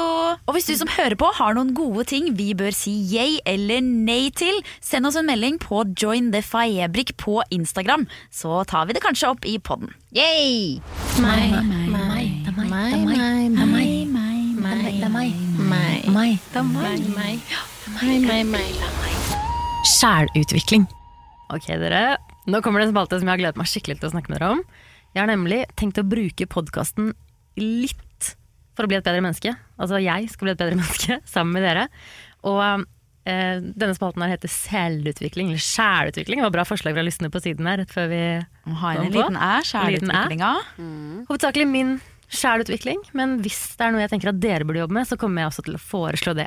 Og hvis du som hører på har noen gode ting vi bør si yay eller nei til, send oss en melding på Join the Faebrik på Instagram, så tar vi det kanskje opp i podden. Yay! Meg, meg, meg, meg, er meg, meg, er meg, er meg, meg, er meg, er er meg. Sjælutvikling. Ok, dere. Nå kommer det en spalte som jeg har gledet meg skikkelig til å snakke med dere om. Jeg har nemlig tenkt å bruke podkasten litt for å bli et bedre menneske. Altså jeg skal bli et bedre menneske sammen med dere. Og eh, denne spalten her heter Selvutvikling, eller Sjælutvikling. Det var bra forslag fra lystne på siden her. rett før vi Ha inn En liten æ. sjælutviklinga. Hovedsakelig min sjælutvikling, men hvis det er noe jeg tenker at dere burde jobbe med, så kommer jeg også til å foreslå det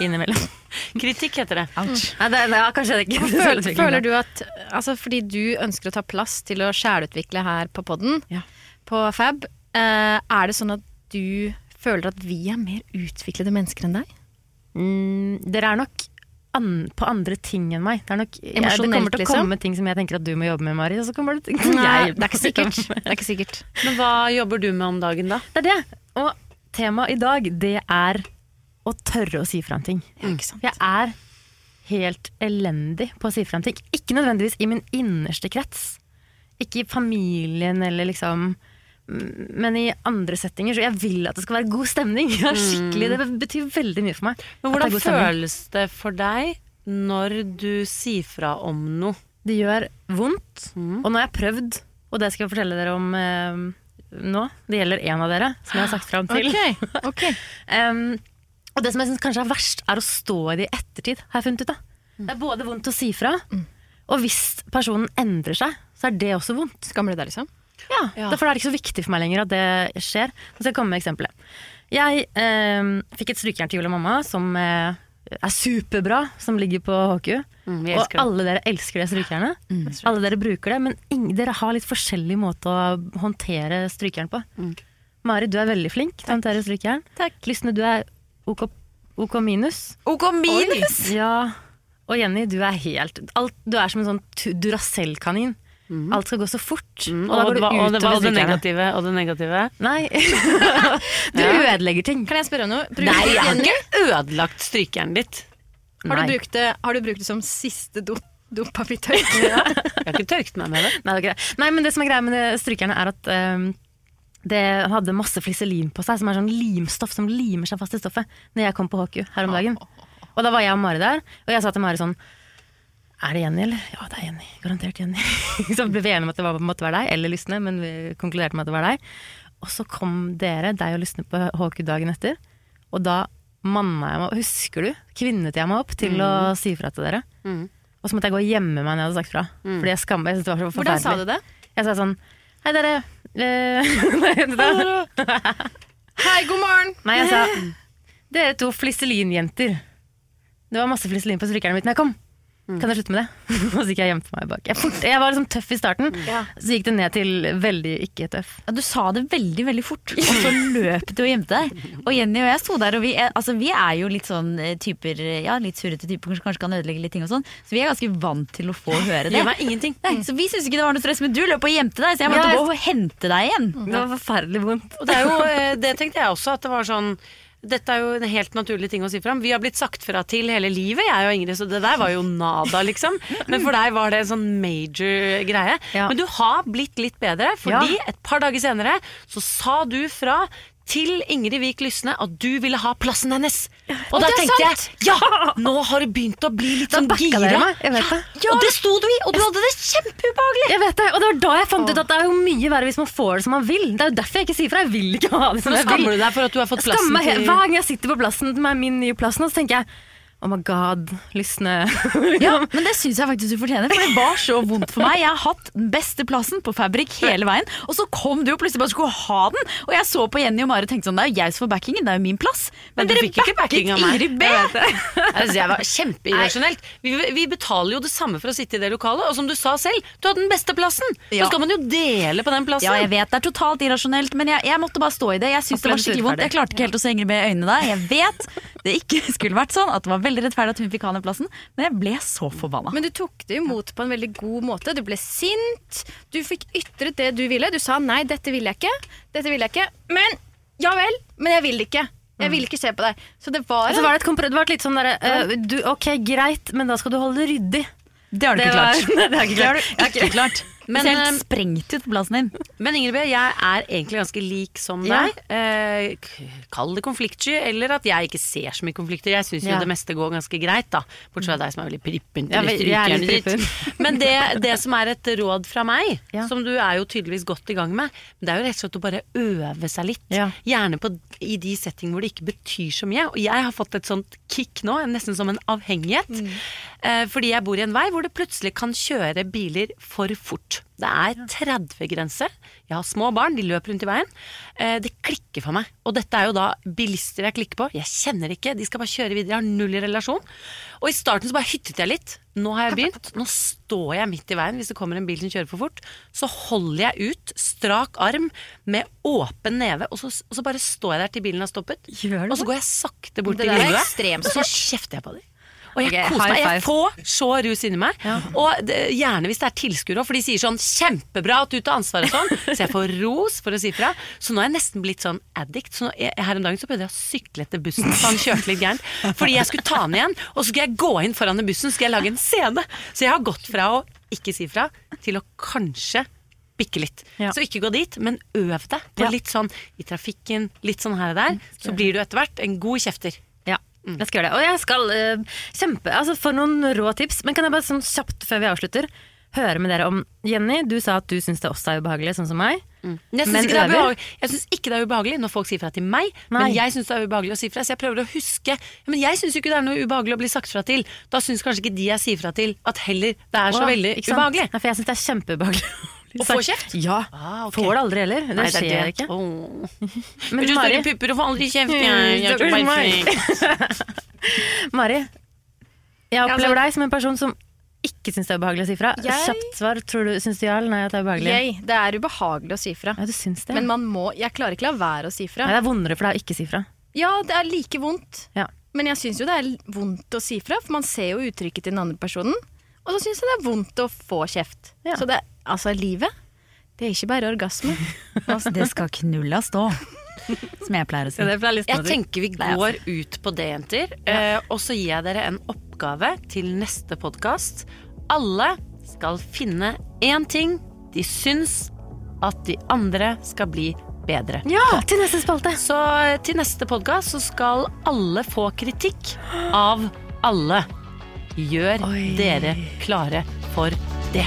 innimellom. Kritikk heter det. Nei, det, ja, kanskje det ikke Føler, føler du at altså, Fordi du ønsker å ta plass til å sjælutvikle her på podden, Ja. på Fab, eh, er det sånn at du føler at vi er mer utviklede mennesker enn deg? Mm, dere er nok an, på andre ting enn meg. Det, er nok, jeg, det kommer til å liksom? komme ting som jeg tenker at du må jobbe med, Mari. Og så kommer det ting som Nei, jeg det er ikke sikkert. Det er ikke sikkert. Men hva jobber du med om dagen, da? Det er det. Og temaet i dag, det er å tørre å si fra om ting. Jeg er helt elendig på å si fra om ting. Ikke nødvendigvis i min innerste krets. Ikke i familien eller liksom men i andre settinger. Så jeg vil at det skal være god stemning. Ja, skikkelig, Det betyr veldig mye for meg. Men Hvordan det føles det for deg når du sier fra om noe? Det gjør vondt. Mm. Og nå har jeg prøvd, og det skal jeg fortelle dere om eh, nå. Det gjelder en av dere som jeg har sagt fram til. Okay. Okay. um, og det som jeg synes kanskje er verst, er å stå i det i ettertid, har jeg funnet ut av. Det er både vondt å si fra, og hvis personen endrer seg, så er det også vondt. Skammer du deg, liksom? Ja, Derfor er det ikke så viktig for meg lenger at det skjer. Nå skal jeg komme med eksempelet. Jeg eh, fikk et strykejern til jul av mamma som eh, er superbra, som ligger på HQ. Mm, og alle dere elsker det strykejernet. Alle dere bruker det, men ingen, dere har litt forskjellig måte å håndtere strykejern på. Mm. Mari, du er veldig flink til å håndtere strykejern. Lysne, du er OK, OK minus. OK minus! Ja. Og Jenny, du er helt alt, Du er som en sånn tu- Duracell-kanin. Alt skal gå så fort. Mm, Og da og, går det, og, det, og det negative. Og det negative. Nei. du ødelegger ting. Kan jeg spørre om noe? Bruker Nei, jeg har ikke ødelagt strykejernet ditt. Har du, brukt det, har du brukt det som siste do, dopapirtørk? Jeg har ikke tørket meg med det. Nei, det er ikke det. Nei, men det som er greia med strykerne, er at um, det hadde masse fliselin på seg, som er sånn limstoff som limer seg fast i stoffet, når jeg kom på HQ her om dagen. Og da var jeg og Mari der, og jeg sa til Mari sånn Er det Jenny, eller? Ja, det er Jenny. Garantert Jenny. så ble vi enige om at det var, måtte være deg, eller Lysne, men vi konkluderte med at det var deg. Og så kom dere, deg og Lysne, på HQ dagen etter, og da manna jeg meg Husker du? Kvinnet jeg meg opp til å si fra til dere. Mm. Og så måtte jeg gå og gjemme meg når jeg hadde sagt fra. Fordi jeg skammer meg. Hvordan sa du det? Jeg sa sånn Hei, dere. Eh, da- Hei, god morgen! Nei, jeg sa Dere to fliselinjenter. Det var masse fliselin på strykerne mitt når jeg kom. Kan jeg slutte med det? Og så gikk jeg gjemte meg bak. Jeg, fort, jeg var liksom tøff i starten, så gikk det ned til veldig ikke tøff. Ja, du sa det veldig veldig fort, og så løp du og gjemte deg. Og Jenny og jeg sto der, og vi er, altså, vi er jo litt sånn eh, typer Ja, litt surrete typer som kanskje kan ødelegge litt ting og sånn, så vi er ganske vant til å få høre det. Gjør meg ingenting. Nei, så vi syntes ikke det var noe stress, men du løp og gjemte deg, så jeg måtte Ja. gå og hente deg igjen. Det var forferdelig vondt. Og det, er jo, eh, det tenkte jeg også, at det var sånn dette er jo en helt naturlig ting å si fram. Vi har blitt sagt fra til hele livet, jeg og Ingrid, så det der var jo nada, liksom. Men for deg var det en sånn major greie. Ja. Men du har blitt litt bedre, fordi et par dager senere så sa du fra til Ingrid Vik Lysne at du ville ha plassen hennes. Og da tenkte sant. jeg ja, nå har det begynt å bli litt Da sånn gira. Ja, vet. Og det sto du i, og du hadde det kjempeubehagelig. Jeg vet det, og det var da jeg fant ut at det er jo mye verre hvis man får det som man vil. Det er jo derfor jeg ikke sier fra. Jeg vil ikke ha det som jeg vil. skammer du deg for at du har fått skammer plassen til Hver gang jeg sitter på plassen med min nye plassen, så tenker jeg Oh my god, Lysne. Ja, men det syns jeg faktisk du fortjener, for det var så vondt for meg. Jeg har hatt den beste plassen på Fabrik hele veien, og så kom du og plutselig bare skulle ha den. Og jeg så på Jenny og Mari og tenkte sånn, det er jo jeg som får backingen, det er jo min plass. Men men dere fikk ikke backing av meg. Ingrid B. Altså, jeg var kjempeirrasjonelt. Vi, vi betaler jo det samme for å sitte i det lokalet, og som du sa selv, du hadde den beste plassen. Ja. Så skal man jo dele på den plassen. Ja, jeg vet det er totalt irrasjonelt, men jeg, jeg måtte bare stå i det. Jeg synes det var skikkelig vondt. Jeg klarte ikke helt å se Ingrid B i øynene da. Jeg vet det ikke skulle vært sånn, at det var veldig rettferdig at hun fikk ha den plassen, men jeg ble så forbanna. Men du tok det imot på en veldig god måte. Du ble sint. Du fikk ytret det du ville. Du sa nei, dette vil jeg ikke. Dette vil jeg ikke. Men ja vel, men jeg vil ikke. Jeg vil ikke se på deg. Så det var, altså, var det, et det var et litt sånn derre uh, du, Ok, greit, men da skal du holde det ryddig. Det har du det ikke klart. Det har du ikke klart. Men, ser eh, helt sprengt ut på plassen din. Men Ingrid B, jeg er egentlig ganske lik som deg. Eh, kall det konfliktsky, eller at jeg ikke ser så mye konflikter. Jeg syns jo Ja. det meste går ganske greit, da. Bortsett fra deg som er veldig prippen til er ditt. Men det, det som er et råd fra meg, Ja. som du er jo tydeligvis godt i gang med, det er jo rett og slett å bare øve seg litt. Ja. Gjerne på, i de settinger hvor det ikke betyr så mye. Og jeg har fått et sånt kick nå, nesten som en avhengighet. Mm. Eh, fordi jeg bor i en vei hvor det plutselig kan kjøre biler for fort. Det er 30-grense. Jeg har små barn, de løper rundt i veien. Eh, det klikker for meg. Og dette er jo da bilister jeg klikker på. Jeg kjenner ikke, de skal bare kjøre videre. Jeg har null i relasjon. Og i starten så bare hyttet jeg litt. Nå har jeg begynt. Nå står jeg midt i veien hvis det kommer en bil som kjører for fort. Så holder jeg ut, strak arm, med åpen neve, og så, og så bare står jeg der til bilen har stoppet. Og så går jeg sakte bort til vinduet, og så kjefter jeg på dem. Og jeg okay, koser meg. Jeg får så rus inni meg. Og det, gjerne hvis det er tilskuere òg, for de sier sånn 'kjempebra at du tar ansvar' og sånn. Så jeg får ros for å si fra. Så nå er jeg nesten blitt sånn addict. Så nå, jeg, her om dagen så prøvde jeg å sykle etter bussen, så han kjørte litt gærent. Fordi jeg skulle ta han igjen, og så skulle jeg gå inn foran den bussen, så skulle jeg lage en scene. Så jeg har gått fra å ikke si fra til å kanskje bikke litt. Ja. Så ikke gå dit, men øv deg på Ja. litt sånn i trafikken, litt sånn her og der. Så blir du etter hvert en god kjefter. Ja, jeg skal gjøre det. Og jeg skal uh, kjempe Altså for noen rå tips. Men kan jeg bare sånn kjapt før vi avslutter høre med dere om Jenny, du sa at du syns det også er ubehagelig, sånn som meg. Jeg syns ikke, ikke det er ubehagelig når folk sier fra til meg, Nei. men jeg syns det er ubehagelig å si fra. Så jeg prøver å huske Men jeg syns jo ikke det er noe ubehagelig å bli sagt fra til. Da syns kanskje ikke de jeg sier fra til, at heller det er så Åh, veldig ubehagelig. Nei, for jeg syns det er kjempeubehagelig. Å få kjeft? Ja. Ah, okay. Får det aldri heller. Det Nei, det skjer ikke. Oh. Men du Mari- store pupper og får aldri kjeft. Mm, Jeg, jeg, jeg. Mari, jeg opplever deg som en person som ikke syns det er ubehagelig å si fra. Jeg- Kjapt svar. Tror du, Syns du ja eller nei at det er ubehagelig? Jeg, det er ubehagelig å si fra. Ja, du syns det. Men man må Jeg klarer ikke la være å si fra. Nei, det er vondere for deg å ikke si fra. Ja, det er like vondt. Ja. Men jeg syns jo det er vondt å si fra, for man ser jo uttrykket til den andre personen. Og så syns jeg det er vondt å få kjeft. Ja. Så det, altså, livet, det er ikke bare orgasme. Altså, det skal knulla stå, som jeg pleier å si. Jeg tenker vi går ut på det, jenter. Ja. og så gir jeg dere en oppgave til neste podkast. Alle skal finne én ting de syns at de andre skal bli bedre Ja, til neste spalte. Så eh, til neste podkast så skal alle få kritikk av alle. Gjør dere klare for det.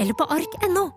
eller på ark.no.